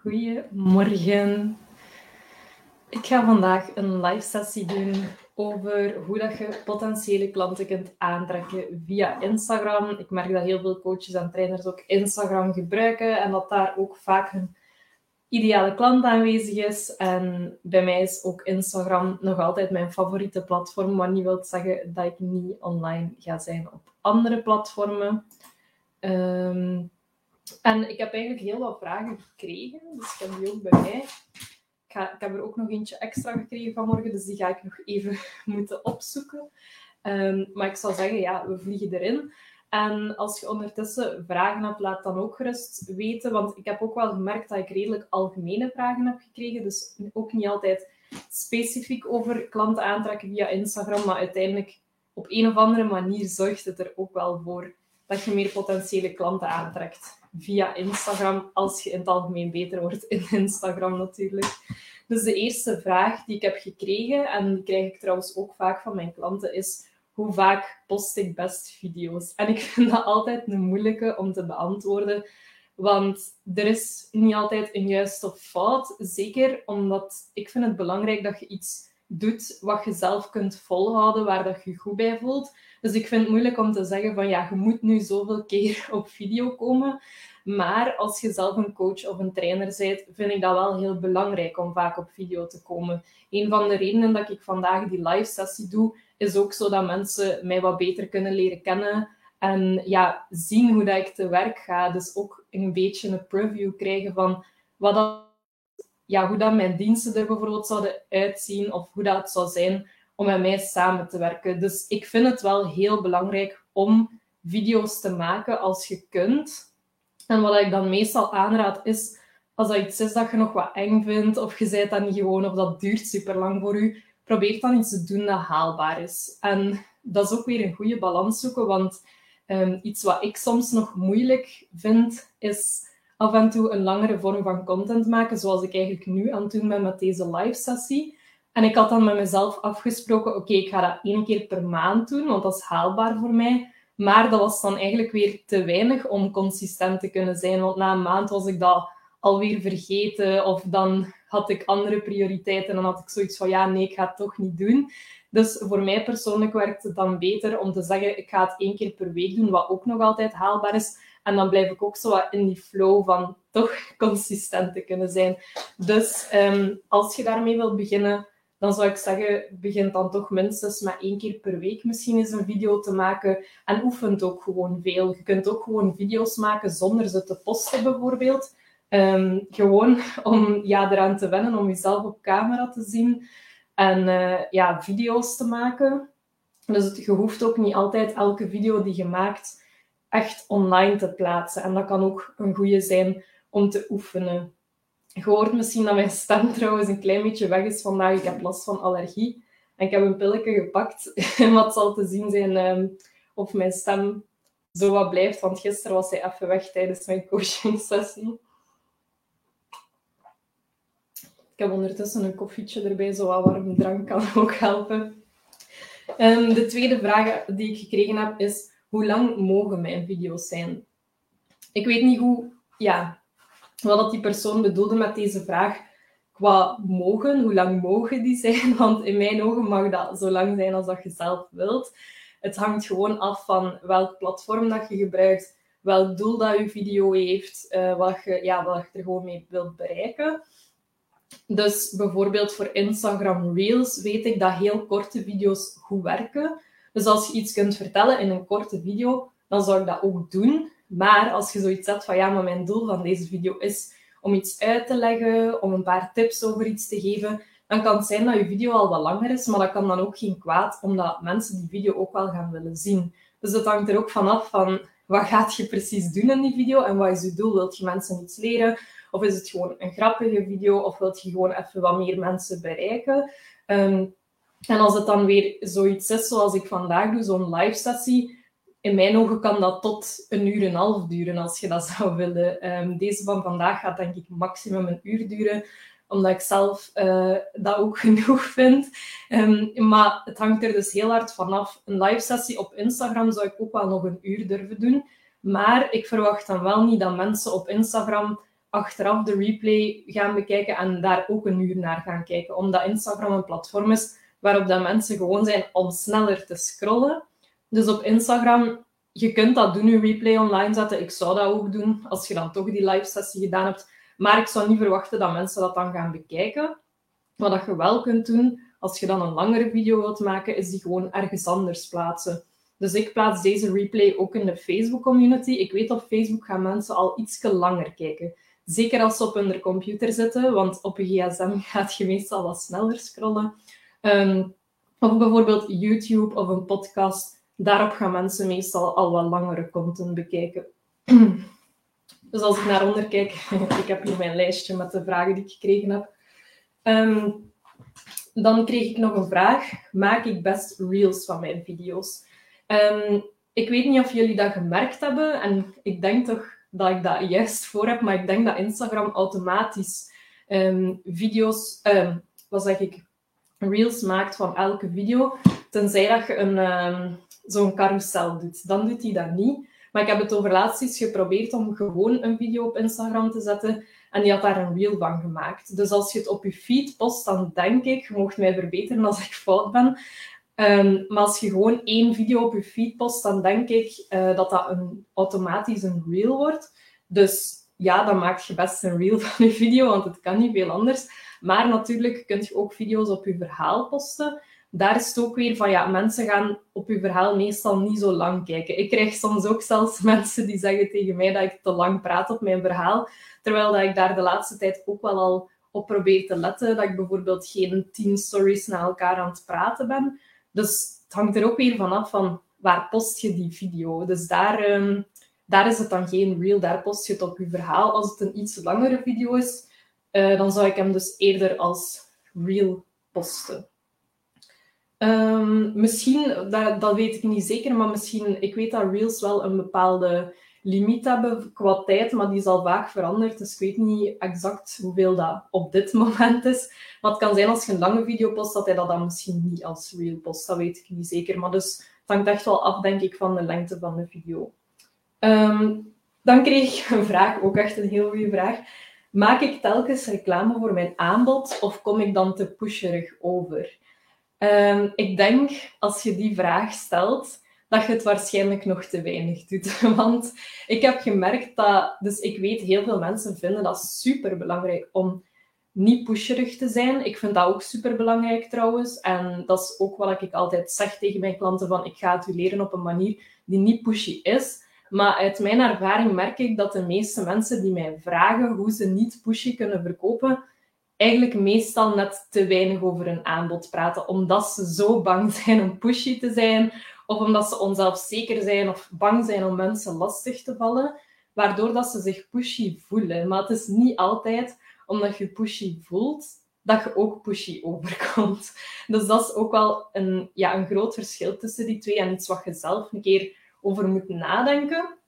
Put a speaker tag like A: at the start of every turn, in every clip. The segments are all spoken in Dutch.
A: Goedemorgen. Ik ga vandaag een live sessie doen over hoe dat je potentiële klanten kunt aantrekken via Instagram. Ik merk dat heel veel coaches en trainers ook Instagram gebruiken en dat daar ook vaak een ideale klant aanwezig is. En bij mij is ook Instagram nog altijd mijn favoriete platform, wat niet wil zeggen dat ik niet online ga zijn op andere platformen. Ehm, en ik heb eigenlijk heel wat vragen gekregen, dus ik heb die ook bij mij. Ik, heb er ook nog eentje extra gekregen vanmorgen, dus die ga ik nog even moeten opzoeken. Ehm, maar ik zal zeggen, ja, we vliegen erin. En als je ondertussen vragen hebt, laat dan ook gerust weten. Want ik heb ook wel gemerkt dat ik redelijk algemene vragen heb gekregen. Dus ook niet altijd specifiek over klanten aantrekken via Instagram. Maar uiteindelijk op een of andere manier zorgt het er ook wel voor dat je meer potentiële klanten aantrekt via Instagram, als je in het algemeen beter wordt in Instagram natuurlijk. Dus de eerste vraag die ik heb gekregen, en die krijg ik trouwens ook vaak van mijn klanten, is hoe vaak post ik best video's? En ik vind dat altijd een moeilijke om te beantwoorden, want er is niet altijd een juiste of fout. Zeker omdat ik vind het belangrijk dat je iets doet wat je zelf kunt volhouden, waar dat je goed bij voelt. Dus ik vind het moeilijk om te zeggen van ja, je moet nu zoveel keer op video komen. Maar als je zelf een coach of een trainer bent, vind ik dat wel heel belangrijk om vaak op video te komen. Een van de redenen dat ik vandaag die live sessie doe, is ook zodat mensen mij wat beter kunnen leren kennen en ja, zien hoe dat ik te werk ga. Dus ook een beetje een preview krijgen van wat dat, ja, hoe dat mijn diensten er bijvoorbeeld zouden uitzien of hoe dat het zou zijn om met mij samen te werken. Dus ik vind het wel heel belangrijk om video's te maken als je kunt. En wat ik dan meestal aanraad is, als dat iets is dat je nog wat eng vindt, of je zei dat niet gewoon, of dat duurt super lang voor je, probeer dan iets te doen dat haalbaar is. En dat is ook weer een goede balans zoeken, want um, iets wat ik soms nog moeilijk vind, is af en toe een langere vorm van content maken, zoals ik eigenlijk nu aan het doen ben met deze live sessie. En ik had dan met mezelf afgesproken, oké, ik ga dat één keer per maand doen, want dat is haalbaar voor mij. Maar dat was dan eigenlijk weer te weinig om consistent te kunnen zijn. Want na een maand was ik dat alweer vergeten. Of dan had ik andere prioriteiten. En dan had ik zoiets van, ja, nee, ik ga het toch niet doen. Dus voor mij persoonlijk werkt het dan beter om te zeggen, ik ga het één keer per week doen, wat ook nog altijd haalbaar is. En dan blijf ik ook zo wat in die flow van toch consistent te kunnen zijn. Dus um, als je daarmee wilt beginnen, dan zou ik zeggen, begin dan toch minstens met één keer per week misschien eens een video te maken. En oefent ook gewoon veel. Je kunt ook gewoon video's maken zonder ze te posten bijvoorbeeld. Um, gewoon om ja, eraan te wennen om jezelf op camera te zien en uh, ja, video's te maken. Dus het, je hoeft ook niet altijd elke video die je maakt echt online te plaatsen. En dat kan ook een goede zijn om te oefenen. Je hoort misschien dat mijn stem trouwens een klein beetje weg is vandaag. Ik heb last van allergie. En ik heb een pilletje gepakt. wat zal te zien zijn um, of mijn stem zo wat blijft. Want gisteren was hij even weg tijdens mijn coaching sessie. Ik heb ondertussen een koffietje erbij. Zo wat warme drank kan ook helpen. Um, de tweede vraag die ik gekregen heb is... Hoe lang mogen mijn video's zijn? Ik weet niet hoe... Ja, wat die persoon bedoelde met deze vraag qua mogen, hoe lang mogen die zijn? Want in mijn ogen mag dat zo lang zijn als dat je zelf wilt. Het hangt gewoon af van welk platform dat je gebruikt, welk doel dat je video heeft, uh, wat, je, ja, wat je er gewoon mee wilt bereiken. Dus bijvoorbeeld voor Instagram Reels weet ik dat heel korte video's goed werken. Dus als je iets kunt vertellen in een korte video, dan zou ik dat ook doen. Maar als je zoiets hebt van ja, maar mijn doel van deze video is om iets uit te leggen, om een paar tips over iets te geven, dan kan het zijn dat je video al wat langer is, maar dat kan dan ook geen kwaad, omdat mensen die video ook wel gaan willen zien. Dus het hangt er ook vanaf van wat gaat je precies doen in die video en wat is je doel? Wilt je mensen iets leren? Of is het gewoon een grappige video? Of wilt je gewoon even wat meer mensen bereiken? Um, en als het dan weer zoiets is zoals ik vandaag doe, zo'n live sessie, in mijn ogen kan dat tot een uur en een half duren als je dat zou willen. Um, deze van vandaag gaat denk ik maximum een uur duren, omdat ik zelf uh, dat ook genoeg vind. Um, maar het hangt er dus heel hard vanaf. Een live sessie op Instagram zou ik ook wel nog een uur durven doen. Maar ik verwacht dan wel niet dat mensen op Instagram achteraf de replay gaan bekijken en daar ook een uur naar gaan kijken. Omdat Instagram een platform is waarop dat mensen gewoon zijn om sneller te scrollen. Dus op Instagram, je kunt dat doen, je replay online zetten. Ik zou dat ook doen, als je dan toch die live sessie gedaan hebt. Maar ik zou niet verwachten dat mensen dat dan gaan bekijken. Wat dat je wel kunt doen, als je dan een langere video wilt maken, is die gewoon ergens anders plaatsen. Dus ik plaats deze replay ook in de Facebook community. Ik weet op Facebook gaan mensen al iets langer kijken. Zeker als ze op hun computer zitten, want op je gsm gaat je meestal wat sneller scrollen. Um, of bijvoorbeeld YouTube of een podcast. Daarop gaan mensen meestal al wat langere content bekijken. dus als ik naar onder kijk, ik heb hier mijn lijstje met de vragen die ik gekregen heb. Um, dan kreeg ik nog een vraag. Maak ik best reels van mijn video's? Um, ik weet niet of jullie dat gemerkt hebben. En ik denk toch dat ik dat juist voor heb. Maar ik denk dat Instagram automatisch video's... Wat zeg ik? Reels maakt van elke video. Tenzij dat je een, zo'n carousel doet. Dan doet hij dat niet. Maar ik heb het over laatst eens geprobeerd om gewoon een video op Instagram te zetten. En die had daar een reel van gemaakt. Dus als je het op je feed post, dan denk ik, je mocht mij verbeteren als ik fout ben. Um, maar als je gewoon één video op je feed post, dan denk ik uh, dat dat een, automatisch een reel wordt. Dus ja, dan maak je best een reel van je video, want het kan niet veel anders. Maar natuurlijk kun je ook video's op je verhaal posten. Daar is het ook weer van, ja, mensen gaan op je verhaal meestal niet zo lang kijken. Ik krijg soms ook zelfs mensen die zeggen tegen mij dat ik te lang praat op mijn verhaal. Terwijl dat ik daar de laatste tijd ook wel al op probeer te letten. Dat ik bijvoorbeeld geen tien stories na elkaar aan het praten ben. Dus het hangt er ook weer vanaf van waar post je die video. Dus daar, um, daar is het dan geen reel, daar post je het op je verhaal. Als het een iets langere video is, uh, dan zou ik hem dus eerder als reel posten. Um, misschien, dat, dat weet ik niet zeker, maar misschien, ik weet dat reels wel een bepaalde limiet hebben qua tijd, maar die is al vaak veranderd. Dus ik weet niet exact hoeveel dat op dit moment is. Maar het kan zijn als je een lange video post, dat hij dat dan misschien niet als reel post. Dat weet ik niet zeker. Maar dus het hangt echt wel af, denk ik, van de lengte van de video. Um, dan kreeg ik een vraag, ook echt een heel goede vraag. Maak ik telkens reclame voor mijn aanbod of kom ik dan te pusherig over? Um, ik denk, als je die vraag stelt, dat je het waarschijnlijk nog te weinig doet. Want ik heb gemerkt dat, dus ik weet, heel veel mensen vinden dat super belangrijk om niet pusherig te zijn. Ik vind dat ook super belangrijk trouwens. En dat is ook wat ik altijd zeg tegen mijn klanten: van ik ga het u leren op een manier die niet pushy is. Maar uit mijn ervaring merk ik dat de meeste mensen die mij vragen hoe ze niet pushy kunnen verkopen, eigenlijk meestal net te weinig over hun aanbod praten, omdat ze zo bang zijn om pushy te zijn, of omdat ze onzelfzeker zijn of bang zijn om mensen lastig te vallen, waardoor dat ze zich pushy voelen. Maar het is niet altijd omdat je pushy voelt, dat je ook pushy overkomt. Dus dat is ook wel een, ja, een groot verschil tussen die twee en iets wat je zelf een keer over moet nadenken.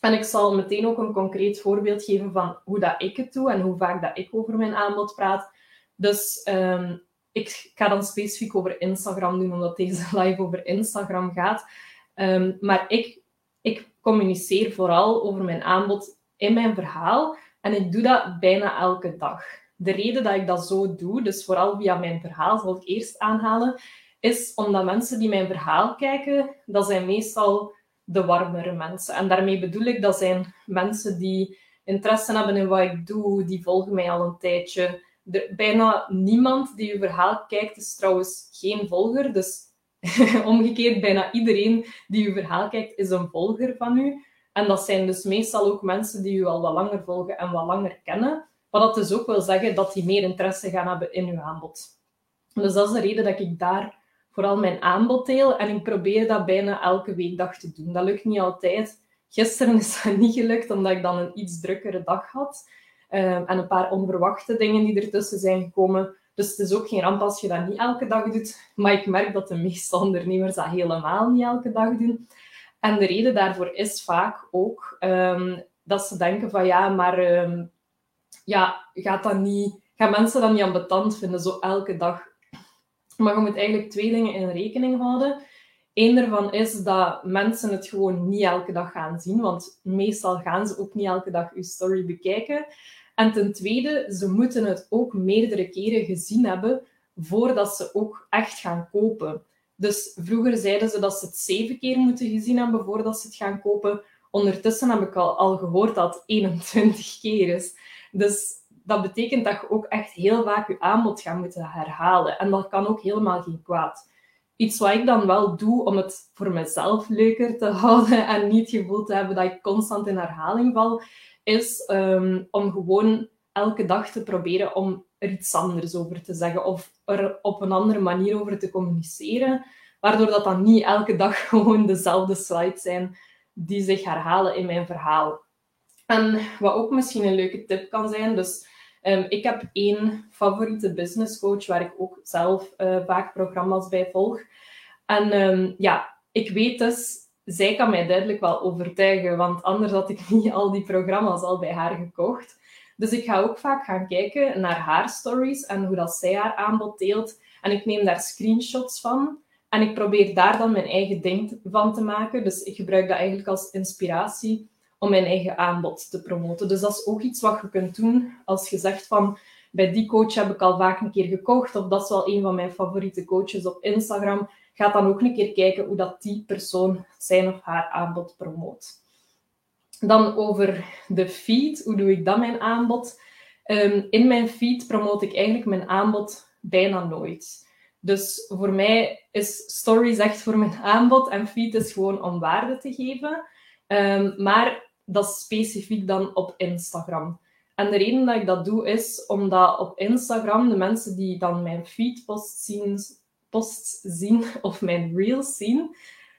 A: En ik zal meteen ook een concreet voorbeeld geven van hoe dat ik het doe en hoe vaak dat ik over mijn aanbod praat. Dus um, ik ga dan specifiek over Instagram doen, omdat deze live over Instagram gaat. Um, maar ik, ik communiceer vooral over mijn aanbod in mijn verhaal. En ik doe dat bijna elke dag. De reden dat ik dat zo doe, dus vooral via mijn verhaal, zal ik eerst aanhalen, is omdat mensen die mijn verhaal kijken, dat zijn meestal de warmere mensen. En daarmee bedoel ik, dat zijn mensen die interesse hebben in wat ik doe, die volgen mij al een tijdje, bijna niemand die uw verhaal kijkt is trouwens geen volger. Dus omgekeerd, bijna iedereen die uw verhaal kijkt is een volger van u. En dat zijn dus meestal ook mensen die u al wat langer volgen en wat langer kennen. Wat dat dus ook wil zeggen dat die meer interesse gaan hebben in uw aanbod. Dus dat is de reden dat ik daar vooral mijn aanbod deel. En ik probeer dat bijna elke weekdag te doen. Dat lukt niet altijd. Gisteren is dat niet gelukt, omdat ik dan een iets drukkere dag had. Ehm, en een paar onverwachte dingen die ertussen zijn gekomen. Dus het is ook geen ramp als je dat niet elke dag doet. Maar ik merk dat de meeste ondernemers dat helemaal niet elke dag doen. En de reden daarvoor is vaak ook um, dat ze denken van ja, maar um, ja, gaat dat niet, gaan mensen dat niet ambetant vinden, zo elke dag. Maar je moet eigenlijk twee dingen in rekening houden. Eén daarvan is dat mensen het gewoon niet elke dag gaan zien, want meestal gaan ze ook niet elke dag je story bekijken. En ten tweede, ze moeten het ook meerdere keren gezien hebben voordat ze ook echt gaan kopen. Dus vroeger zeiden ze dat ze het zeven keer moeten gezien hebben voordat ze het gaan kopen. Ondertussen heb ik al, al gehoord dat het 21 keer is. Dus dat betekent dat je ook echt heel vaak je aanbod gaat moeten herhalen. En dat kan ook helemaal geen kwaad. Iets wat ik dan wel doe om het voor mezelf leuker te houden en niet het gevoel te hebben dat ik constant in herhaling val, is ehm, om gewoon elke dag te proberen om er iets anders over te zeggen of er op een andere manier over te communiceren, waardoor dat dan niet elke dag gewoon dezelfde slides zijn die zich herhalen in mijn verhaal. En wat ook misschien een leuke tip kan zijn, dus um, ik heb één favoriete business coach waar ik ook zelf uh, vaak programma's bij volg. En um, ja, ik weet dus, zij kan mij duidelijk wel overtuigen, want anders had ik niet al die programma's al bij haar gekocht. Dus ik ga ook vaak gaan kijken naar haar stories en hoe dat zij haar aanbod deelt. En ik neem daar screenshots van. En ik probeer daar dan mijn eigen ding van te maken. Dus ik gebruik dat eigenlijk als inspiratie om mijn eigen aanbod te promoten. Dus dat is ook iets wat je kunt doen als je zegt van bij die coach heb ik al vaak een keer gekocht of dat is wel een van mijn favoriete coaches op Instagram. Ga dan ook een keer kijken hoe dat die persoon zijn of haar aanbod promoot. Dan over de feed. Hoe doe ik dan mijn aanbod? Um, in mijn feed promoot ik eigenlijk mijn aanbod bijna nooit. Dus voor mij is stories echt voor mijn aanbod en feed is gewoon om waarde te geven. Um, maar dat specifiek dan op Instagram. En de reden dat ik dat doe is omdat op Instagram de mensen die dan mijn feedposts zien, posts zien of mijn reels zien,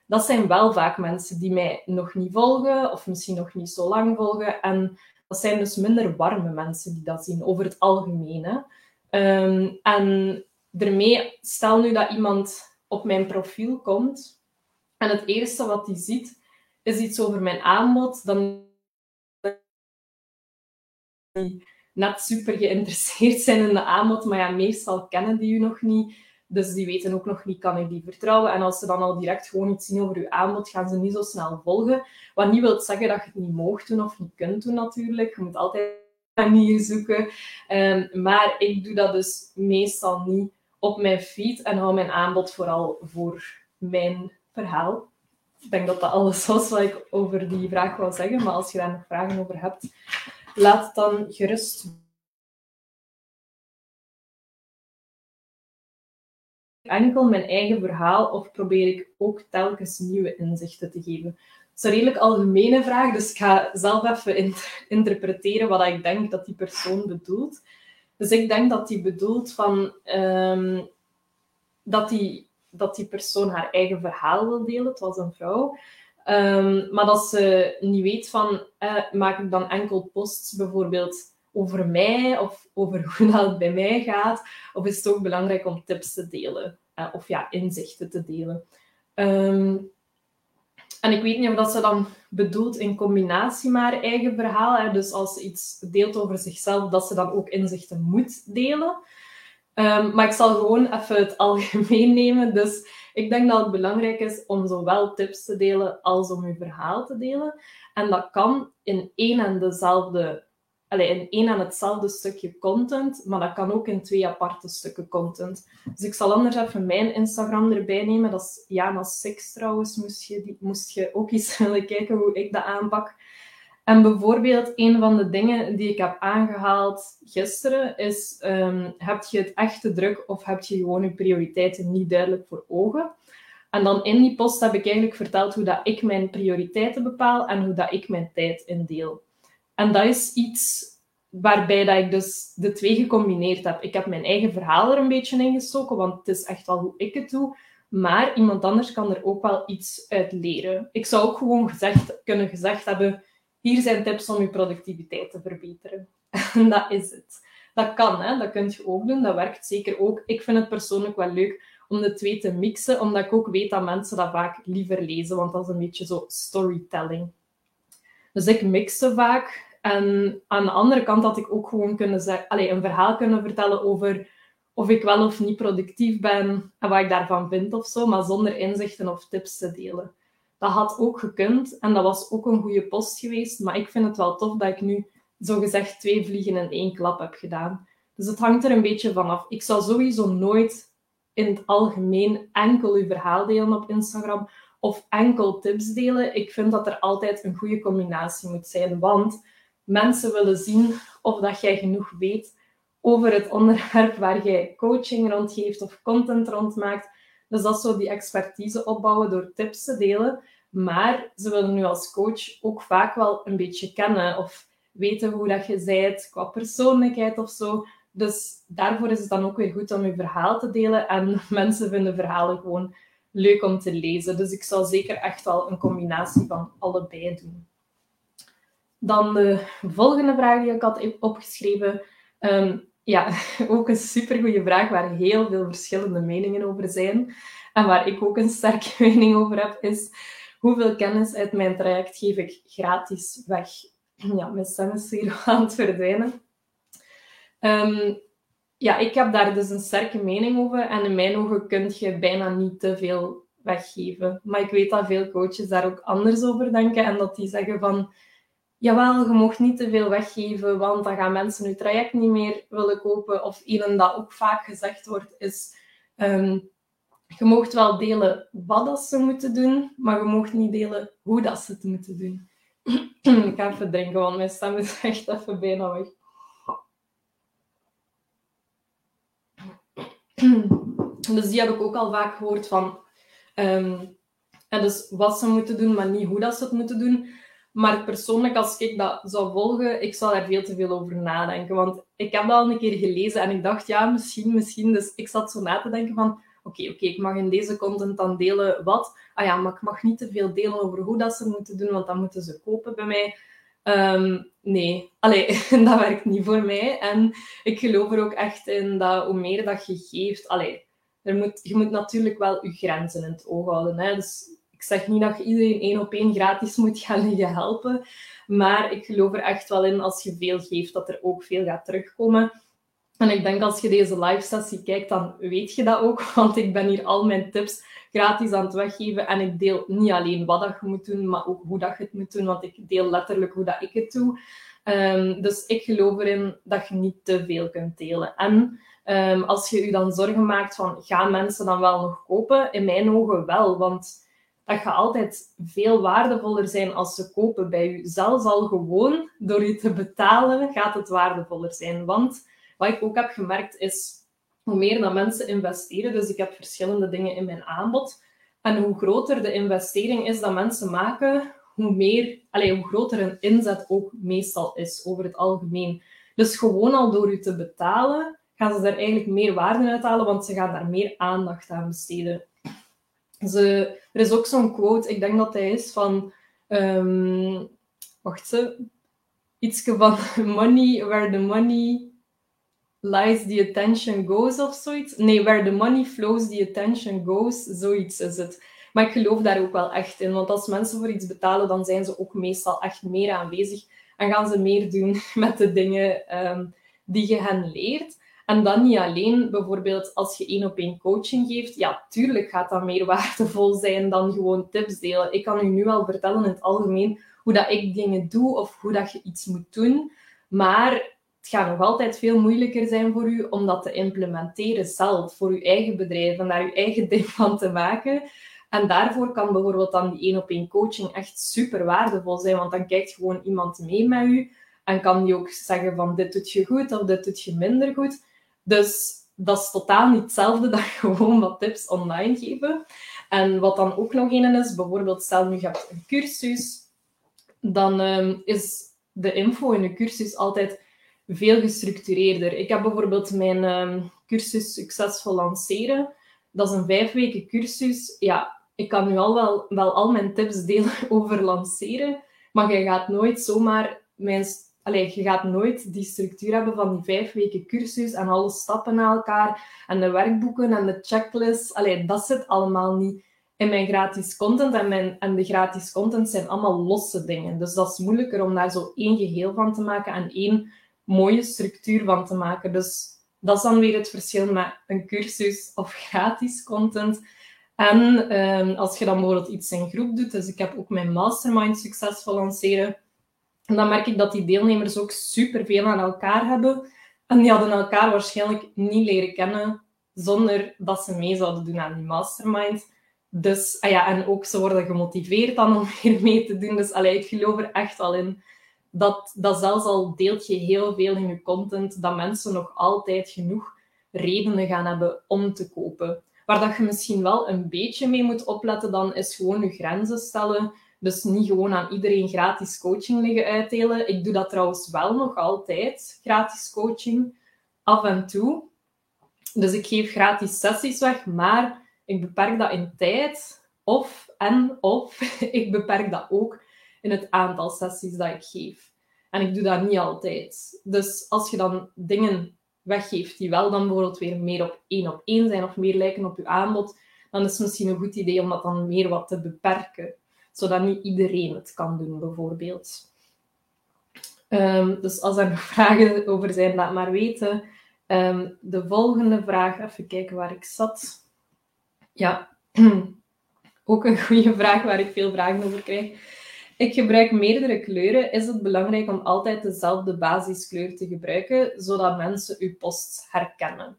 A: dat zijn wel vaak mensen die mij nog niet volgen of misschien nog niet zo lang volgen. En dat zijn dus minder warme mensen die dat zien, over het algemeen. Um, en daarmee, stel nu dat iemand op mijn profiel komt en het eerste wat hij ziet is iets over mijn aanbod, dan net super geïnteresseerd zijn in de aanbod, maar ja, meestal kennen die u nog niet. Dus die weten ook nog niet, kan ik die vertrouwen? En als ze dan al direct gewoon iets zien over uw aanbod, gaan ze niet zo snel volgen. Wat niet wil zeggen dat je het niet mocht doen of niet kunt doen natuurlijk. Je moet altijd manier zoeken. Um, maar ik doe dat dus meestal niet op mijn feed en hou mijn aanbod vooral voor mijn verhaal. Ik denk dat dat alles was wat ik over die vraag wil zeggen. Maar als je daar nog vragen over hebt, laat het dan gerust enkel mijn eigen verhaal of probeer ik ook telkens nieuwe inzichten te geven? Dat is een redelijk algemene vraag, dus ik ga zelf even interpreteren wat ik denk dat die persoon bedoelt. Dus ik denk dat die bedoelt van um, dat, die, dat die persoon haar eigen verhaal wil delen. Het was een vrouw. Um, maar dat ze niet weet van, eh, maak ik dan enkel posts bijvoorbeeld over mij of over hoe dat het bij mij gaat? Of is het ook belangrijk om tips te delen uh, of ja, inzichten te delen? Um, en ik weet niet of dat ze dan bedoelt in combinatie met haar eigen verhaal. Hè? Dus als ze iets deelt over zichzelf, dat ze dan ook inzichten moet delen. Um, maar ik zal gewoon even het algemeen nemen. Dus ik denk dat het belangrijk is om zowel tips te delen als om je verhaal te delen. En dat kan in één en dezelfde allee, in één en hetzelfde stukje content, maar dat kan ook in twee aparte stukken content. Dus ik zal anders even mijn Instagram erbij nemen. Dat is Jana Six trouwens, moest je, die, moest je ook eens willen kijken hoe ik dat aanpak. En bijvoorbeeld, een van de dingen die ik heb aangehaald gisteren is: um, heb je het echte druk of heb je gewoon je prioriteiten niet duidelijk voor ogen? En dan in die post heb ik eigenlijk verteld hoe dat ik mijn prioriteiten bepaal en hoe dat ik mijn tijd indeel. En dat is iets waarbij dat ik dus de twee gecombineerd heb. Ik heb mijn eigen verhaal er een beetje in gestoken, want het is echt wel hoe ik het doe. Maar iemand anders kan er ook wel iets uit leren. Ik zou ook gewoon gezegd, kunnen gezegd hebben: hier zijn tips om je productiviteit te verbeteren. En dat is het. Dat kan, hè? dat kun je ook doen. Dat werkt zeker ook. Ik vind het persoonlijk wel leuk om de twee te mixen, omdat ik ook weet dat mensen dat vaak liever lezen, want dat is een beetje zo storytelling. Dus ik mixte vaak. En aan de andere kant had ik ook gewoon kunnen zeggen, allez, een verhaal kunnen vertellen over of ik wel of niet productief ben en wat ik daarvan vind of zo, maar zonder inzichten of tips te delen. Dat had ook gekund en dat was ook een goede post geweest, maar ik vind het wel tof dat ik nu zogezegd twee vliegen in één klap heb gedaan. Dus het hangt er een beetje vanaf. Ik zou sowieso nooit in het algemeen enkel uw verhaal delen op Instagram of enkel tips delen. Ik vind dat er altijd een goede combinatie moet zijn, want mensen willen zien of dat jij genoeg weet over het onderwerp waar jij coaching rondgeeft of content rondmaakt. Dus dat zo die expertise opbouwen door tips te delen. Maar ze willen nu als coach ook vaak wel een beetje kennen of weten hoe dat je zijt qua persoonlijkheid of zo. Dus daarvoor is het dan ook weer goed om je verhaal te delen. En mensen vinden verhalen gewoon leuk om te lezen. Dus ik zou zeker echt wel een combinatie van allebei doen. Dan de volgende vraag die ik had opgeschreven. Um, ja, ook een supergoeie vraag waar heel veel verschillende meningen over zijn. En waar ik ook een sterke mening over heb, is hoeveel kennis uit mijn traject geef ik gratis weg? Ja, mijn stem is hier aan het verdwijnen. Ehm, ja, ik heb daar dus een sterke mening over. En in mijn ogen kun je bijna niet te veel weggeven. Maar ik weet dat veel coaches daar ook anders over denken. En dat die zeggen van... Jawel, je mocht niet te veel weggeven, want dan gaan mensen je traject niet meer willen kopen. Of een dat ook vaak gezegd wordt, is... Um, je mocht wel delen wat ze moeten doen, maar je mocht niet delen hoe dat ze het moeten doen. ik ga even drinken, want mijn stem is echt even bijna weg. dus die heb ik ook al vaak gehoord van... Um, en dus wat ze moeten doen, maar niet hoe dat ze het moeten doen. Maar persoonlijk, als ik dat zou volgen, ik zou daar veel te veel over nadenken. Want ik heb dat al een keer gelezen en ik dacht, ja, misschien, misschien. Dus ik zat zo na te denken van, oké, oké, ik mag in deze content dan delen wat. Ah ja, maar ik mag niet te veel delen over hoe dat ze moeten doen, want dan moeten ze kopen bij mij. Ehm, nee, allee, dat werkt niet voor mij. En ik geloof er ook echt in dat hoe meer dat je geeft, allee, er moet, je moet natuurlijk wel je grenzen in het oog houden. Hè? Dus ik zeg niet dat je iedereen één op één gratis moet gaan helpen. Maar ik geloof er echt wel in, als je veel geeft, dat er ook veel gaat terugkomen. En ik denk als je deze live sessie kijkt, dan weet je dat ook. Want ik ben hier al mijn tips gratis aan het weggeven. En ik deel niet alleen wat dat je moet doen, maar ook hoe dat je het moet doen. Want ik deel letterlijk hoe dat ik het doe. Um, dus ik geloof erin dat je niet te veel kunt delen. En um, als je je dan zorgen maakt van, gaan mensen dan wel nog kopen? In mijn ogen wel, want dat gaat altijd veel waardevoller zijn als ze kopen bij u. Zelfs al gewoon door je te betalen, gaat het waardevoller zijn. Want wat ik ook heb gemerkt is, hoe meer dat mensen investeren, dus ik heb verschillende dingen in mijn aanbod, en hoe groter de investering is dat mensen maken, hoe, meer, allez, hoe groter een inzet ook meestal is over het algemeen. Dus gewoon al door u te betalen, gaan ze daar eigenlijk meer waarde uit halen, want ze gaan daar meer aandacht aan besteden. Ze, er is ook zo'n quote, ik denk dat hij is van... Um, wacht ze. Ietske van money where the money lies, the attention goes of zoiets. Nee, where the money flows, the attention goes. Zoiets is het. Maar ik geloof daar ook wel echt in. Want als mensen voor iets betalen, dan zijn ze ook meestal echt meer aanwezig. En gaan ze meer doen met de dingen um, die je hen leert. En dan niet alleen, bijvoorbeeld als je één op één coaching geeft, ja, tuurlijk gaat dat meer waardevol zijn dan gewoon tips delen. Ik kan u nu al vertellen in het algemeen hoe dat ik dingen doe of hoe dat je iets moet doen. Maar het gaat nog altijd veel moeilijker zijn voor u om dat te implementeren zelf, voor uw eigen bedrijf en daar uw eigen ding van te maken. En daarvoor kan bijvoorbeeld dan die één op één coaching echt super waardevol zijn, want dan kijkt gewoon iemand mee met u en kan die ook zeggen van dit doet je goed of dit doet je minder goed. Dus dat is totaal niet hetzelfde dan gewoon wat tips online geven. En wat dan ook nog een is, bijvoorbeeld stel nu je hebt een cursus, dan um, is de info in een cursus altijd veel gestructureerder. Ik heb bijvoorbeeld mijn um, cursus Succesvol Lanceren. Dat is een vijf weken cursus. Ja, ik kan nu al wel, wel al mijn tips delen over lanceren, maar je gaat nooit zomaar mijn Allee, je gaat nooit die structuur hebben van die vijf weken cursus en alle stappen naar elkaar en de werkboeken en de checklist. Allee, dat zit allemaal niet in mijn gratis content. En, mijn, en de gratis content zijn allemaal losse dingen. Dus dat is moeilijker om daar zo één geheel van te maken en één mooie structuur van te maken. Dus dat is dan weer het verschil met een cursus of gratis content. En um, als je dan bijvoorbeeld iets in groep doet, dus ik heb ook mijn mastermind succesvol lanceren En dan merk ik dat die deelnemers ook superveel aan elkaar hebben. En die hadden elkaar waarschijnlijk niet leren kennen zonder dat ze mee zouden doen aan die mastermind. Dus, ah ja, en ook ze worden gemotiveerd dan om meer mee te doen. Dus allee, ik geloof er echt al in dat, dat zelfs al deelt je heel veel in je content, dat mensen nog altijd genoeg redenen gaan hebben om te kopen. Waar dat je misschien wel een beetje mee moet opletten, dan is gewoon je grenzen stellen. Dus niet gewoon aan iedereen gratis coaching liggen uitdelen. Ik doe dat trouwens wel nog altijd, gratis coaching, af en toe. Dus ik geef gratis sessies weg, maar ik beperk dat in tijd. Of, en of, ik beperk dat ook in het aantal sessies dat ik geef. En ik doe dat niet altijd. Dus als je dan dingen weggeeft die wel dan bijvoorbeeld weer meer op één op één zijn of meer lijken op je aanbod, dan is het misschien een goed idee om dat dan meer wat te beperken. Zodat niet iedereen het kan doen, bijvoorbeeld. Um, dus als er nog vragen over zijn, laat maar weten. Ehm, de volgende vraag, even kijken waar ik zat. Ja, ook een goede vraag waar ik veel vragen over krijg. Ik gebruik meerdere kleuren. Is het belangrijk om altijd dezelfde basiskleur te gebruiken, zodat mensen uw post herkennen?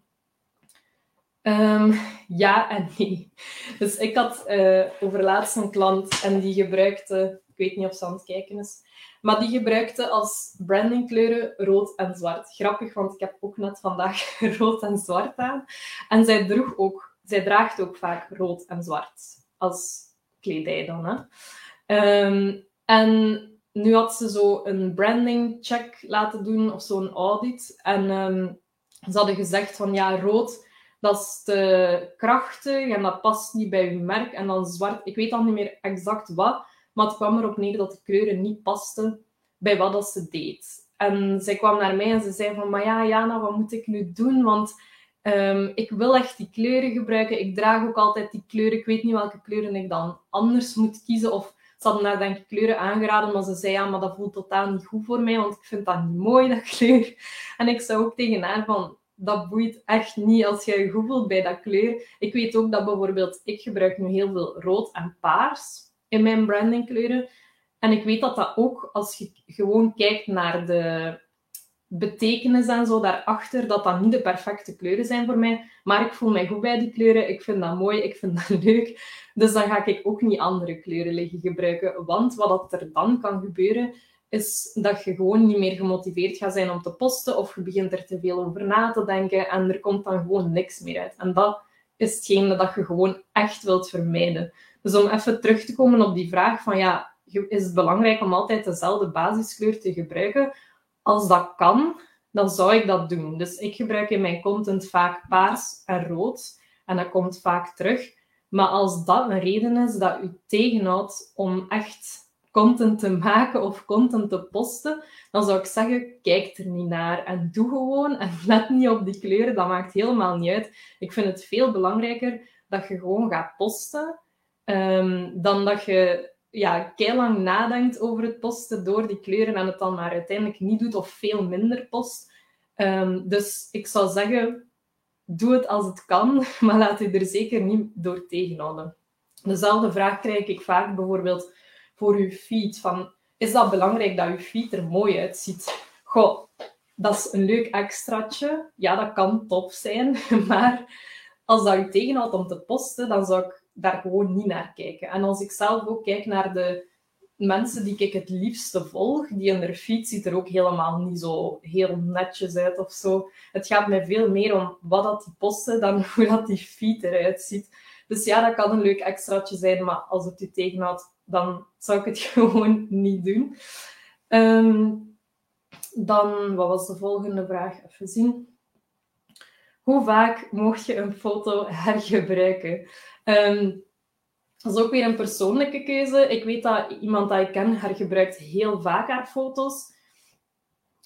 A: Um, ja en nee. Dus ik had uh, overlaatst een klant en die gebruikte, ik weet niet of ze aan het kijken is, maar die gebruikte als brandingkleuren rood en zwart. Grappig, want ik heb ook net vandaag rood en zwart aan. En zij, droeg ook, zij draagt ook vaak rood en zwart als kledij dan. Hè. Um, en nu had ze zo een branding check laten doen of zo'n audit. En um, ze hadden gezegd van ja, rood, dat is te krachtig en dat past niet bij uw merk. En dan zwart, ik weet al niet meer exact wat, maar het kwam erop neer dat de kleuren niet pasten bij wat dat ze deed. En zij kwam naar mij en ze zei van, maar ja, Jana, wat moet ik nu doen? Want um, ik wil echt die kleuren gebruiken. Ik draag ook altijd die kleuren. Ik weet niet welke kleuren ik dan anders moet kiezen. Of ze hadden haar denk ik kleuren aangeraden, maar ze zei ja, maar dat voelt totaal niet goed voor mij, want ik vind dat niet mooi, dat kleur. En ik zei ook tegen haar van, dat boeit echt niet als je je goed bij dat kleur. Ik weet ook dat bijvoorbeeld, ik gebruik nu heel veel rood en paars in mijn brandingkleuren. En ik weet dat dat ook, als je gewoon kijkt naar de betekenis en zo daarachter, dat dat niet de perfecte kleuren zijn voor mij. Maar ik voel mij goed bij die kleuren. Ik vind dat mooi, ik vind dat leuk. Dus dan ga ik ook niet andere kleuren liggen gebruiken. Want wat er dan kan gebeuren, is dat je gewoon niet meer gemotiveerd gaat zijn om te posten. Of je begint er te veel over na te denken en er komt dan gewoon niks meer uit. En dat is hetgene dat je gewoon echt wilt vermijden. Dus om even terug te komen op die vraag van ja, is het belangrijk om altijd dezelfde basiskleur te gebruiken? Als dat kan, dan zou ik dat doen. Dus ik gebruik in mijn content vaak paars en rood. En dat komt vaak terug. Maar als dat een reden is dat u tegenhoudt om echt content te maken of content te posten, dan zou ik zeggen, kijk er niet naar en doe gewoon en let niet op die kleuren. Dat maakt helemaal niet uit. Ik vind het veel belangrijker dat je gewoon gaat posten, um, dan dat je ja, lang nadenkt over het posten door die kleuren en het dan maar uiteindelijk niet doet of veel minder post. Um, dus ik zou zeggen, doe het als het kan, maar laat je er zeker niet door tegenhouden. Dezelfde vraag krijg ik vaak bijvoorbeeld voor uw feed. Van, is dat belangrijk dat uw feed er mooi uitziet? Goh, dat is een leuk extraatje. Ja, dat kan top zijn. Maar als dat u tegenhoudt om te posten, dan zou ik daar gewoon niet naar kijken. En als ik zelf ook kijk naar de mensen die ik het liefste volg, die in hun feed ziet er ook helemaal niet zo heel netjes uit of zo. Het gaat mij veel meer om wat dat die posten dan hoe dat die feed eruit ziet. Dus ja, dat kan een leuk extraatje zijn, maar als het u tegenhoudt, dan zou ik het gewoon niet doen. Ehm, dan, wat was de volgende vraag? Even zien. Hoe vaak mocht je een foto hergebruiken? Um, dat is ook weer een persoonlijke keuze. Ik weet dat iemand dat ik ken hergebruikt heel vaak haar foto's.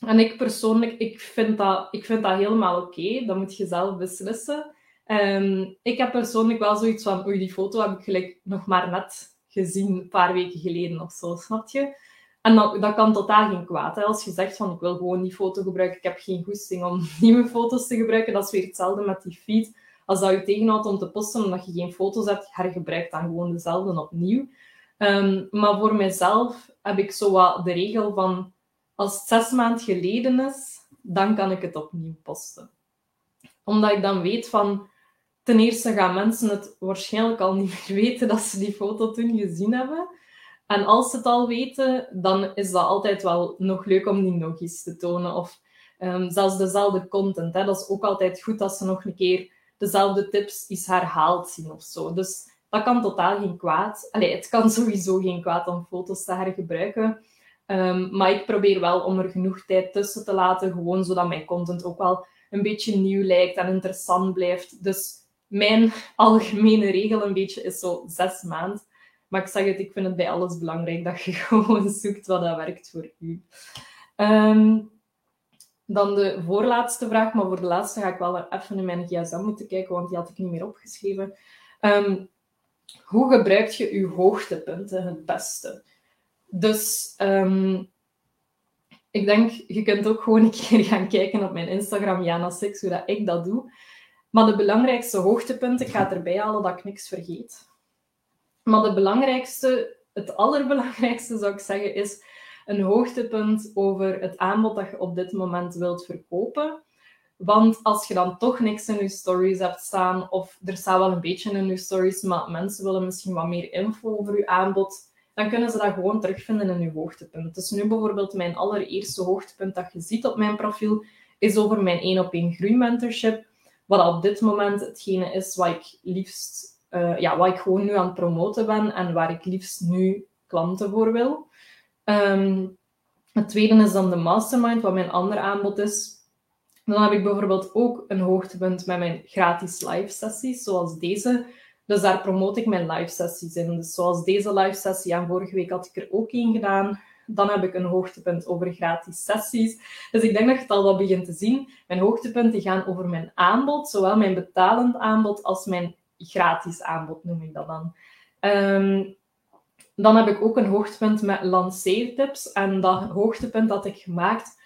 A: En ik persoonlijk, ik vind dat, ik vind dat helemaal oké. Dat moet je zelf beslissen. Um, ik heb persoonlijk wel zoiets van, oei, die foto heb ik gelijk nog maar net gezien, een paar weken geleden of zo, snap je? En dat, dat kan totaal geen kwaad. Hè? Als je zegt van, ik wil gewoon die foto gebruiken, ik heb geen goesting om nieuwe foto's te gebruiken, dat is weer hetzelfde met die feed als dat je tegenhoudt om te posten omdat je geen foto's hebt, hergebruik dan gewoon dezelfde opnieuw. Um, maar voor mijzelf heb ik zo wat de regel van als het zes maanden geleden is, dan kan ik het opnieuw posten. Omdat ik dan weet van, ten eerste gaan mensen het waarschijnlijk al niet meer weten dat ze die foto toen gezien hebben. En als ze het al weten, dan is dat altijd wel nog leuk om die nog eens te tonen. Of um, zelfs dezelfde content. Hè. Dat is ook altijd goed als ze nog een keer dezelfde tips is herhaald zien of zo. Dus dat kan totaal geen kwaad. Allee, het kan sowieso geen kwaad om foto's te hergebruiken. Um, maar ik probeer wel om er genoeg tijd tussen te laten, gewoon zodat mijn content ook wel een beetje nieuw lijkt en interessant blijft. Dus mijn algemene regel een beetje is zo zes maanden. Maar ik zeg het, ik vind het bij alles belangrijk dat je gewoon zoekt wat dat werkt voor u. Um, dan de voorlaatste vraag, maar voor de laatste ga ik wel even in mijn gsm moeten kijken, want die had ik niet meer opgeschreven. Um, hoe gebruik je je hoogtepunten het beste? Dus um, ik denk, je kunt ook gewoon een keer gaan kijken op mijn Instagram, Jana Six, hoe ik dat doe. Maar de belangrijkste hoogtepunten, ik ga erbij halen dat ik niks vergeet. Maar de belangrijkste, het allerbelangrijkste zou ik zeggen, is een hoogtepunt over het aanbod dat je op dit moment wilt verkopen. Want als je dan toch niks in je stories hebt staan, of er staat wel een beetje in je stories, maar mensen willen misschien wat meer info over je aanbod, dan kunnen ze dat gewoon terugvinden in je hoogtepunt. Dus nu bijvoorbeeld mijn allereerste hoogtepunt dat je ziet op mijn profiel, is over mijn 1 op 1 groeimentorship. Wat op dit moment hetgene is wat ik liefst, uh, ja, wat ik gewoon nu aan het promoten ben en waar ik liefst nu klanten voor wil. Um, het tweede is dan de mastermind, wat mijn ander aanbod is. Dan heb ik bijvoorbeeld ook een hoogtepunt met mijn gratis live sessies, zoals deze. Dus daar promote ik mijn live sessies in. Dus zoals deze live sessie, en vorige week had ik er ook één gedaan. Dan heb ik een hoogtepunt over gratis sessies. Dus ik denk dat je het al wel begint te zien. Mijn hoogtepunten gaan over mijn aanbod, zowel mijn betalend aanbod als mijn gratis aanbod, noem ik dat dan. Um, dan heb ik ook een hoogtepunt met lanceertips. En dat hoogtepunt had ik gemaakt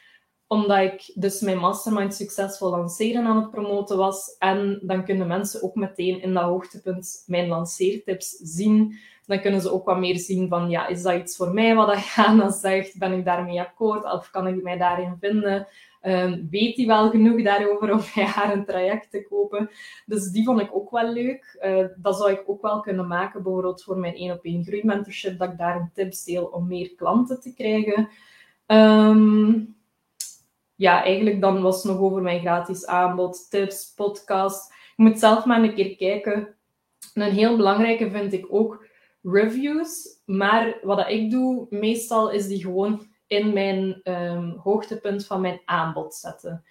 A: omdat ik dus mijn mastermind succesvol lanceren aan het promoten was. En dan kunnen mensen ook meteen in dat hoogtepunt mijn lanceertips zien. Dan kunnen ze ook wat meer zien van, ja, is dat iets voor mij wat Jana zegt? Ben ik daarmee akkoord? Of kan ik mij daarin vinden? Um, weet hij wel genoeg daarover om bij haar een traject te kopen? Dus die vond ik ook wel leuk. Uh, dat zou ik ook wel kunnen maken, bijvoorbeeld voor mijn 1 op 1 groeimentorship, dat ik daar een tips deel om meer klanten te krijgen. Um, ja, eigenlijk dan was het nog over mijn gratis aanbod, tips, podcast. Je moet zelf maar een keer kijken. een heel belangrijke vind ik ook reviews. Maar wat ik doe, meestal is die gewoon in mijn um, hoogtepunt van mijn aanbod zetten.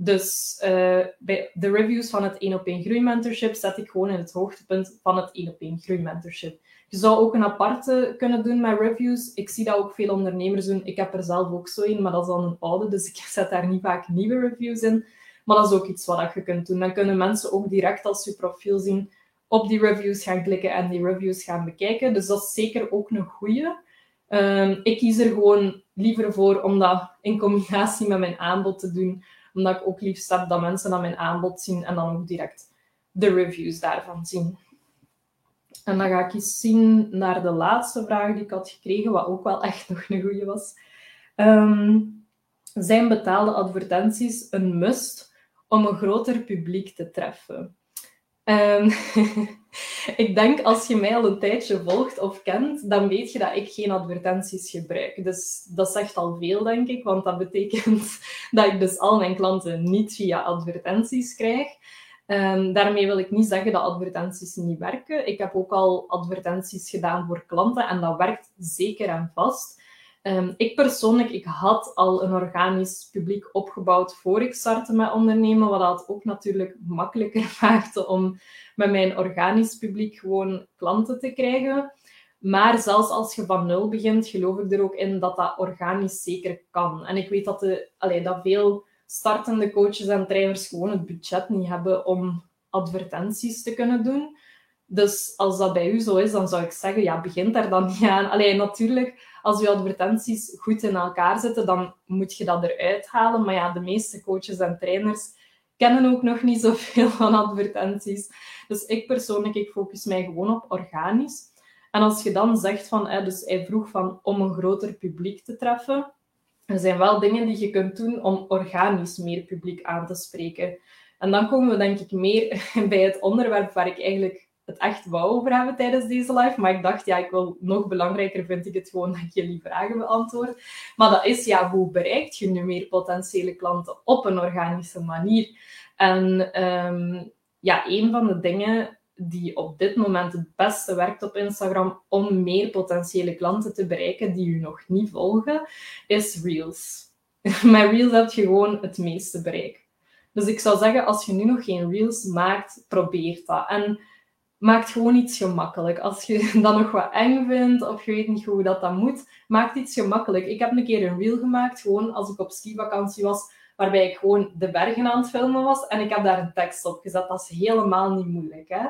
A: Dus uh, bij de reviews van het 1 op 1 groeimentorship zet ik gewoon in het hoogtepunt van het 1 op 1 groeimentorship. Je zou ook een aparte kunnen doen met reviews. Ik zie dat ook veel ondernemers doen. Ik heb er zelf ook zo in, maar dat is dan een oude, dus ik zet daar niet vaak nieuwe reviews in. Maar dat is ook iets wat je kunt doen. Dan kunnen mensen ook direct als je profiel zien op die reviews gaan klikken en die reviews gaan bekijken. Dus dat is zeker ook een goede. Um, ik kies er gewoon liever voor om dat in combinatie met mijn aanbod te doen, omdat ik ook liefst heb dat mensen dan mijn aanbod zien en dan ook direct de reviews daarvan zien. En dan ga ik eens zien naar de laatste vraag die ik had gekregen, wat ook wel echt nog een goede was. Um, zijn betaalde advertenties een must om een groter publiek te treffen? Um, ik denk als je mij al een tijdje volgt of kent, dan weet je dat ik geen advertenties gebruik. Dus dat zegt al veel, denk ik, want dat betekent dat ik dus al mijn klanten niet via advertenties krijg. Um, daarmee wil ik niet zeggen dat advertenties niet werken. Ik heb ook al advertenties gedaan voor klanten en dat werkt zeker en vast. Um, ik persoonlijk, ik had al een organisch publiek opgebouwd voor ik startte met ondernemen, wat dat ook natuurlijk makkelijker maakte om met mijn organisch publiek gewoon klanten te krijgen. Maar zelfs als je van nul begint, geloof ik er ook in dat dat organisch zeker kan. En ik weet dat, de, allee, dat veel startende coaches en trainers gewoon het budget niet hebben om advertenties te kunnen doen. Dus als dat bij u zo is, dan zou ik zeggen, ja, begin daar dan niet aan. Alleen natuurlijk, als uw advertenties goed in elkaar zitten, dan moet je dat eruit halen. Maar ja, de meeste coaches en trainers kennen ook nog niet zoveel van advertenties. Dus ik persoonlijk, ik focus mij gewoon op organisch. En als je dan zegt van, dus hij vroeg van om een groter publiek te treffen, er zijn wel dingen die je kunt doen om organisch meer publiek aan te spreken. En dan komen we denk ik meer bij het onderwerp waar ik eigenlijk het echt wou over hebben tijdens deze live. Maar ik dacht, ja, ik wil nog belangrijker vind ik het gewoon dat ik jullie vragen beantwoord. Maar dat is, ja, hoe bereikt je nu meer potentiële klanten op een organische manier? En ehm, ja, een van de dingen die op dit moment het beste werkt op Instagram om meer potentiële klanten te bereiken die u nog niet volgen, is Reels. Met Reels heb je gewoon het meeste bereik. Dus ik zou zeggen, als je nu nog geen Reels maakt, probeer dat. En maak gewoon iets gemakkelijk. Als je dat nog wat eng vindt of je weet niet hoe dat dan moet, maak iets gemakkelijk. Ik heb een keer een reel gemaakt, gewoon als ik op skivakantie was, waarbij ik gewoon de bergen aan het filmen was en ik heb daar een tekst op gezet. Dat is helemaal niet moeilijk. Hè?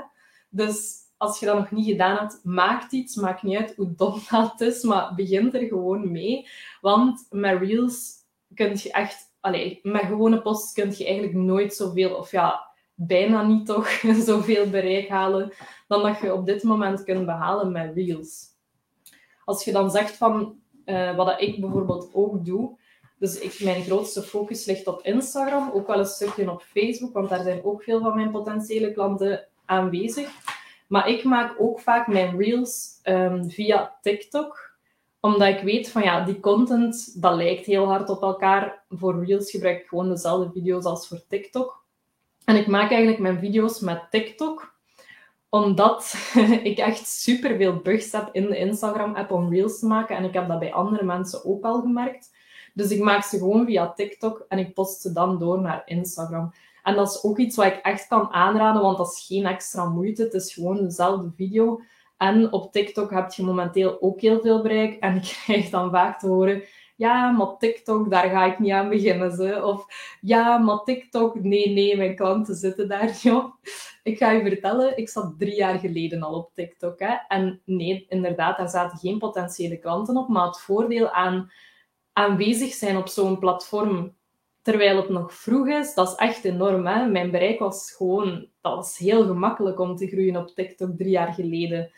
A: Dus als je dat nog niet gedaan hebt, maak iets. Maakt niet uit hoe dom dat is, maar begin er gewoon mee. Want met reels kun je echt... Allee, met gewone posts kun je eigenlijk nooit zoveel... Of ja, bijna niet toch zoveel bereik halen dan dat je op dit moment kunt behalen met Reels. Als je dan zegt van uh, wat ik bijvoorbeeld ook doe, dus ik, mijn grootste focus ligt op Instagram, ook wel een stukje op Facebook, want daar zijn ook veel van mijn potentiële klanten aanwezig. Maar ik maak ook vaak mijn reels um, via TikTok, omdat ik weet van ja, die content, dat lijkt heel hard op elkaar. Voor reels gebruik ik gewoon dezelfde video's als voor TikTok. En ik maak eigenlijk mijn video's met TikTok, omdat ik echt super veel bugs heb in de Instagram-app om reels te maken. En ik heb dat bij andere mensen ook al gemerkt. Dus ik maak ze gewoon via TikTok en ik post ze dan door naar Instagram. En dat is ook iets wat ik echt kan aanraden, want dat is geen extra moeite. Het is gewoon dezelfde video. En op TikTok heb je momenteel ook heel veel bereik. En ik krijg dan vaak te horen: ja, maar TikTok, daar ga ik niet aan beginnen. Ze. Of ja, maar TikTok, nee, nee, mijn klanten zitten daar niet op. Ik ga je vertellen, ik zat drie jaar geleden al op TikTok. Hè. En nee, inderdaad, daar zaten geen potentiële klanten op. Maar het voordeel aan aanwezig zijn op zo'n platform terwijl het nog vroeg is, dat is echt enorm. Hè? Mijn bereik was gewoon, dat was heel gemakkelijk om te groeien op TikTok drie jaar geleden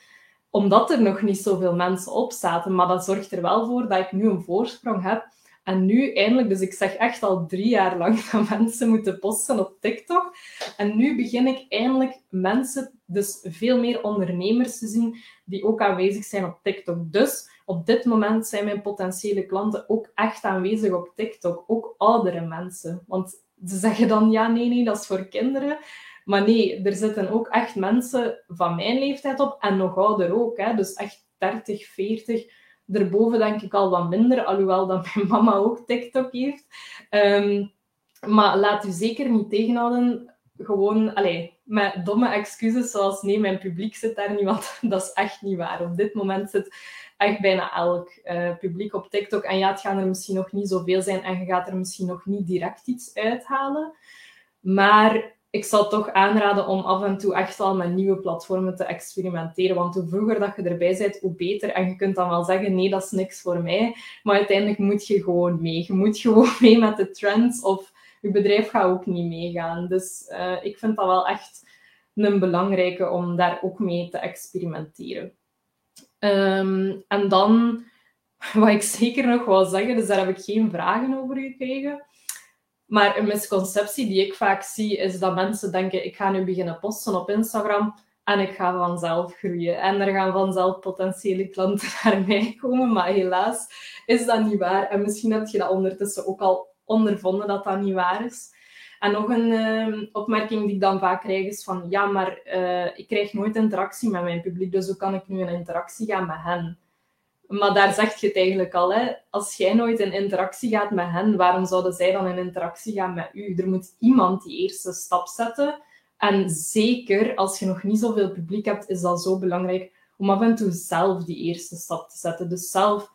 A: omdat er nog niet zoveel mensen op zaten. Maar dat zorgt er wel voor dat ik nu een voorsprong heb. En nu eindelijk, dus ik zeg echt al drie jaar lang dat mensen moeten posten op TikTok. En nu begin ik eindelijk mensen, dus veel meer ondernemers te zien, die ook aanwezig zijn op TikTok. Dus op dit moment zijn mijn potentiële klanten ook echt aanwezig op TikTok. Ook oudere mensen. Want ze zeggen dan, ja, nee, nee, dat is voor kinderen. Maar nee, er zitten ook echt mensen van mijn leeftijd op en nog ouder ook. Hè? Dus echt 30, 40. Daarboven denk ik al wat minder, alhoewel dat mijn mama ook TikTok heeft. Ehm, maar laat u zeker niet tegenhouden. Gewoon, allez, met domme excuses zoals nee, mijn publiek zit daar niet, want dat is echt niet waar. Op dit moment zit echt bijna elk uh, publiek op TikTok. En ja, het gaan er misschien nog niet zoveel zijn en je gaat er misschien nog niet direct iets uithalen. Maar ik zou toch aanraden om af en toe echt al met nieuwe platformen te experimenteren. Want hoe vroeger dat je erbij bent, hoe beter. En je kunt dan wel zeggen, nee, dat is niks voor mij. Maar uiteindelijk moet je gewoon mee. Je moet gewoon mee met de trends of je bedrijf gaat ook niet meegaan. Dus uh, ik vind dat wel echt een belangrijke om daar ook mee te experimenteren. Um, en dan, wat ik zeker nog wil zeggen, dus daar heb ik geen vragen over gekregen. Maar een misconceptie die ik vaak zie, is dat mensen denken, ik ga nu beginnen posten op Instagram en ik ga vanzelf groeien. En er gaan vanzelf potentiële klanten naar mij komen, maar helaas is dat niet waar. En misschien heb je dat ondertussen ook al ondervonden dat dat niet waar is. En nog een uh, opmerking die ik dan vaak krijg is van, ja, maar uh, ik krijg nooit interactie met mijn publiek, dus hoe kan ik nu een interactie gaan met hen? Maar daar zeg je het eigenlijk al. Hè? Als jij nooit in interactie gaat met hen, waarom zouden zij dan in interactie gaan met u? Er moet iemand die eerste stap zetten. En zeker als je nog niet zoveel publiek hebt, is dat zo belangrijk om af en toe zelf die eerste stap te zetten. Dus zelf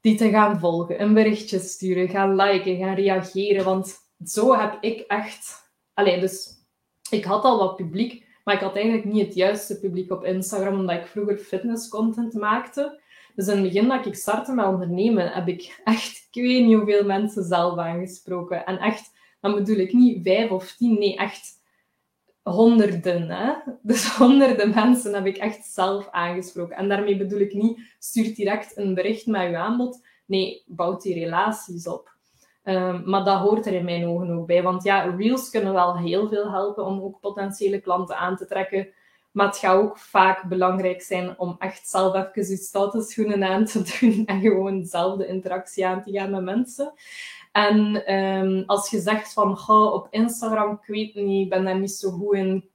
A: die te gaan volgen, een berichtje sturen, gaan liken, gaan reageren. Want zo heb ik echt. Allee, dus ik had al wat publiek, maar ik had eigenlijk niet het juiste publiek op Instagram, omdat ik vroeger fitnesscontent maakte. Dus in het begin dat ik startte met ondernemen, heb ik echt, ik weet niet hoeveel mensen zelf aangesproken. En echt, dan bedoel ik niet vijf of tien, nee, echt honderden, hè? dus honderden mensen heb ik echt zelf aangesproken. En daarmee bedoel ik niet, stuur direct een bericht met je aanbod. Nee, bouw die relaties op. Ehm, maar dat hoort er in mijn ogen ook bij. Want ja, reels kunnen wel heel veel helpen om ook potentiële klanten aan te trekken. Maar het gaat ook vaak belangrijk zijn om echt zelf even je statuschoenen aan te doen en gewoon zelf de interactie aan te gaan met mensen. En um, als je zegt van, goh, op Instagram, ik weet niet, ik ben daar niet zo goed in.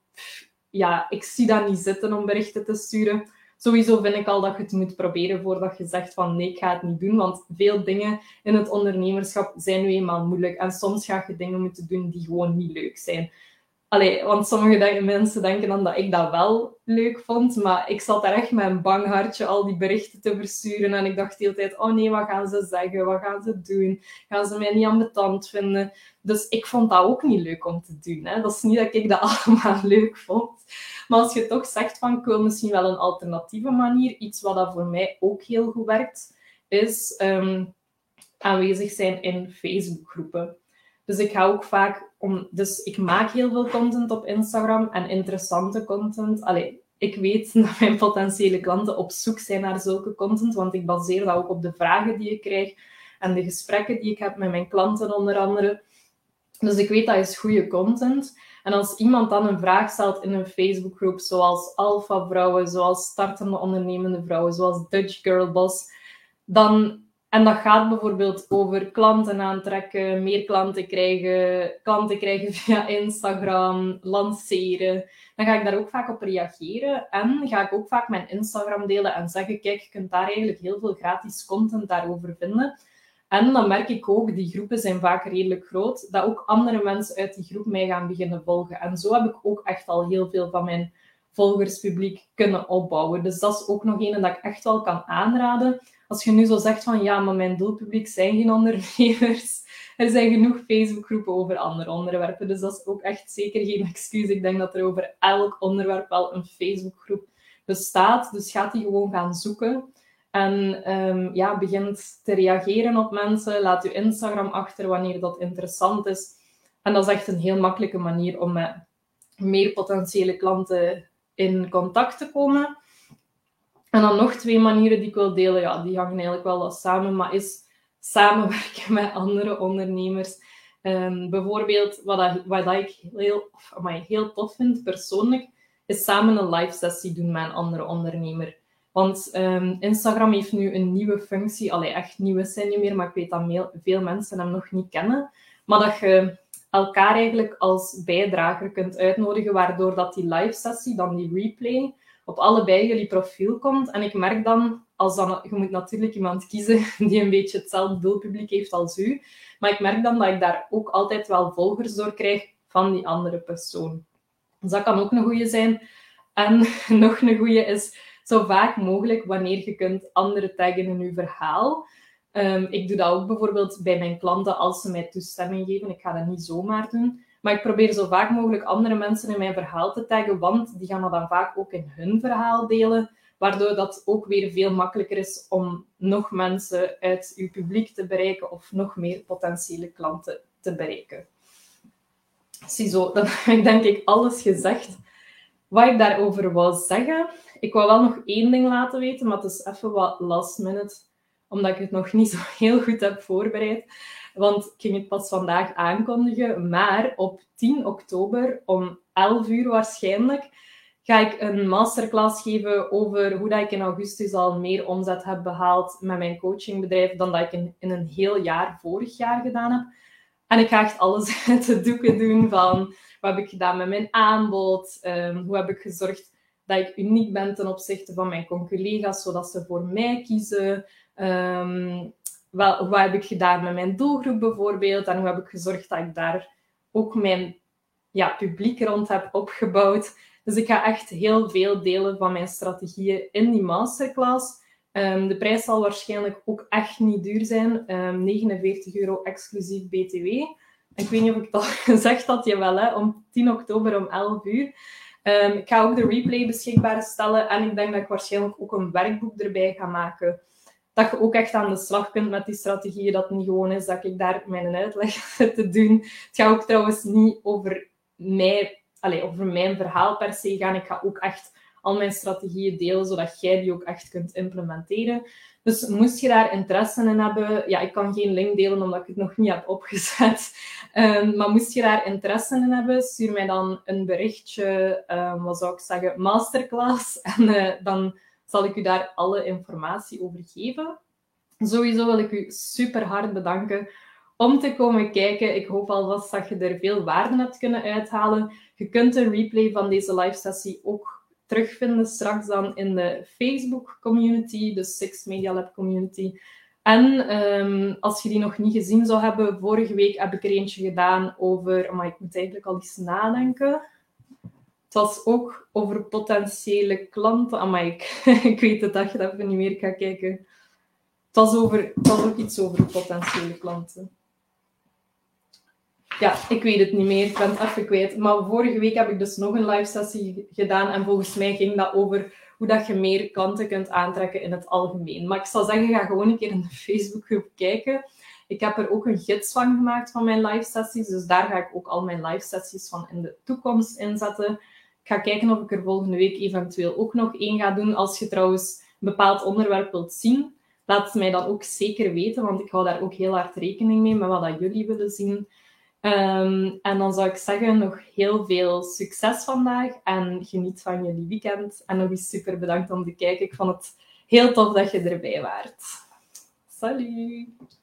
A: ja, ik zie dat niet zitten om berichten te sturen. Sowieso vind ik al dat je het moet proberen voordat je zegt van nee, ik ga het niet doen. Want veel dingen in het ondernemerschap zijn nu eenmaal moeilijk. En soms ga je dingen moeten doen die gewoon niet leuk zijn. Allee, want sommige mensen denken dan dat ik dat wel leuk vond, maar ik zat daar echt met een bang hartje al die berichten te versturen en ik dacht de hele tijd, oh nee, wat gaan ze zeggen? Wat gaan ze doen? Gaan ze mij niet ambetant vinden? Dus ik vond dat ook niet leuk om te doen. Hè? Dat is niet dat ik dat allemaal leuk vond. Maar als je toch zegt van, ik wil misschien wel een alternatieve manier, iets wat dat voor mij ook heel goed werkt, is ehm, aanwezig zijn in Facebookgroepen. Dus ik ga ook vaak om. Dus ik maak heel veel content op Instagram en interessante content. Allee, ik weet dat mijn potentiële klanten op zoek zijn naar zulke content, want ik baseer dat ook op de vragen die ik krijg en de gesprekken die ik heb met mijn klanten onder andere. Dus ik weet dat is goede content. En als iemand dan een vraag stelt in een Facebookgroep, zoals Alpha Vrouwen, zoals startende ondernemende vrouwen, zoals Dutch Girl Boss, dan en dat gaat bijvoorbeeld over klanten aantrekken, meer klanten krijgen, klanten krijgen via Instagram, lanceren. Dan ga ik daar ook vaak op reageren en ga ik ook vaak mijn Instagram delen en zeggen, kijk, je kunt daar eigenlijk heel veel gratis content daarover vinden. En dan merk ik ook, die groepen zijn vaak redelijk groot, dat ook andere mensen uit die groep mij gaan beginnen volgen. En zo heb ik ook echt al heel veel van mijn volgerspubliek kunnen opbouwen. Dus dat is ook nog een dat ik echt wel kan aanraden als je nu zo zegt van ja, maar mijn doelpubliek zijn geen ondernemers. Er zijn genoeg Facebookgroepen over andere onderwerpen. Dus dat is ook echt zeker geen excuus. Ik denk dat er over elk onderwerp wel een Facebookgroep bestaat. Dus gaat die gewoon gaan zoeken. En um, ja, begint te reageren op mensen. Laat je Instagram achter wanneer dat interessant is. En dat is echt een heel makkelijke manier om met meer potentiële klanten in contact te komen. En dan nog twee manieren die ik wil delen. Ja, die hangen eigenlijk wel wat samen, maar is samenwerken met andere ondernemers. Um, bijvoorbeeld, wat, wat ik heel, heel tof vind persoonlijk, is samen een live sessie doen met een andere ondernemer. Want um, Instagram heeft nu een nieuwe functie. Allee, echt nieuwe zijn niet meer, maar ik weet dat veel mensen hem nog niet kennen. Maar dat je elkaar eigenlijk als bijdrager kunt uitnodigen, waardoor dat die live sessie, dan die replay, op allebei jullie profiel komt. En ik merk dan, als dan, je moet natuurlijk iemand kiezen die een beetje hetzelfde doelpubliek heeft als u. Maar ik merk dan dat ik daar ook altijd wel volgers door krijg van die andere persoon. Dus dat kan ook een goede zijn. En nog een goede is zo vaak mogelijk wanneer je kunt andere taggen in je verhaal. Um, ik doe dat ook bijvoorbeeld bij mijn klanten als ze mij toestemming geven. Ik ga dat niet zomaar doen. Maar ik probeer zo vaak mogelijk andere mensen in mijn verhaal te taggen, want die gaan dat dan vaak ook in hun verhaal delen, waardoor dat ook weer veel makkelijker is om nog mensen uit uw publiek te bereiken of nog meer potentiële klanten te bereiken. Ziezo, dan heb ik denk ik alles gezegd wat ik daarover wou zeggen. Ik wou wel nog één ding laten weten, maar het is even wat last minute, omdat ik het nog niet zo heel goed heb voorbereid. Want ik ging het pas vandaag aankondigen. Maar op 10 oktober om 11 uur waarschijnlijk ga ik een masterclass geven over hoe dat ik in augustus al meer omzet heb behaald met mijn coachingbedrijf dan dat ik in, een heel jaar vorig jaar gedaan heb. En ik ga echt alles de doeken doen van wat heb ik gedaan met mijn aanbod, um, hoe heb ik gezorgd dat ik uniek ben ten opzichte van mijn collega's, zodat ze voor mij kiezen. Um, wel, wat heb ik gedaan met mijn doelgroep bijvoorbeeld en hoe heb ik gezorgd dat ik daar ook mijn ja, publiek rond heb opgebouwd. Dus ik ga echt heel veel delen van mijn strategieën in die masterclass. Um, de prijs zal waarschijnlijk ook echt niet duur zijn. Um, ehm, 49 euro exclusief BTW. Ik weet niet of ik het al gezegd had, jawel, hè, om 10 oktober om 11 uur. Um, ik ga ook de replay beschikbaar stellen en ik denk dat ik waarschijnlijk ook een werkboek erbij ga maken dat je ook echt aan de slag kunt met die strategieën. Dat niet gewoon is dat ik daar mijn uitleg te doen. Het gaat ook trouwens niet over mij allez, over mijn verhaal per se gaan. Ik ga ook echt al mijn strategieën delen, zodat jij die ook echt kunt implementeren. Dus moest je daar interesse in hebben, ja, ik kan geen link delen omdat ik het nog niet heb opgezet. Um, maar moest je daar interesse in hebben, stuur mij dan een berichtje, um, wat zou ik zeggen, masterclass. En uh, dan zal ik u daar alle informatie over geven. Sowieso wil ik u super hard bedanken om te komen kijken. Ik hoop alvast dat je er veel waarde hebt kunnen uithalen. Je kunt een replay van deze live sessie ook terugvinden straks dan in de Facebook community, de Six Media Lab community. En um, als je die nog niet gezien zou hebben, vorige week heb ik er eentje gedaan over, maar ik moet eigenlijk al eens nadenken. Het was ook over potentiële klanten. Maar ik, ik weet het dat even niet meer kijken. Het was, over, ook iets over potentiële klanten. Ja, ik weet het niet meer. Ik ben het even kwijt. Maar vorige week heb ik dus nog een live sessie gedaan. En volgens mij ging dat over hoe dat je meer klanten kunt aantrekken in het algemeen. Maar ik zal zeggen, ga gewoon een keer in de Facebookgroep kijken. Ik heb er ook een gids van gemaakt van mijn live sessies. Dus daar ga ik ook al mijn live sessies van in de toekomst inzetten. Ik ga kijken of ik er volgende week eventueel ook nog één ga doen. Als je trouwens een bepaald onderwerp wilt zien, laat het mij dan ook zeker weten. Want ik hou daar ook heel hard rekening mee met wat dat jullie willen zien. Um, en dan zou ik zeggen, nog heel veel succes vandaag en geniet van jullie weekend. En nog eens super bedankt om te kijken. Ik vond het heel tof dat je erbij waart. Salut!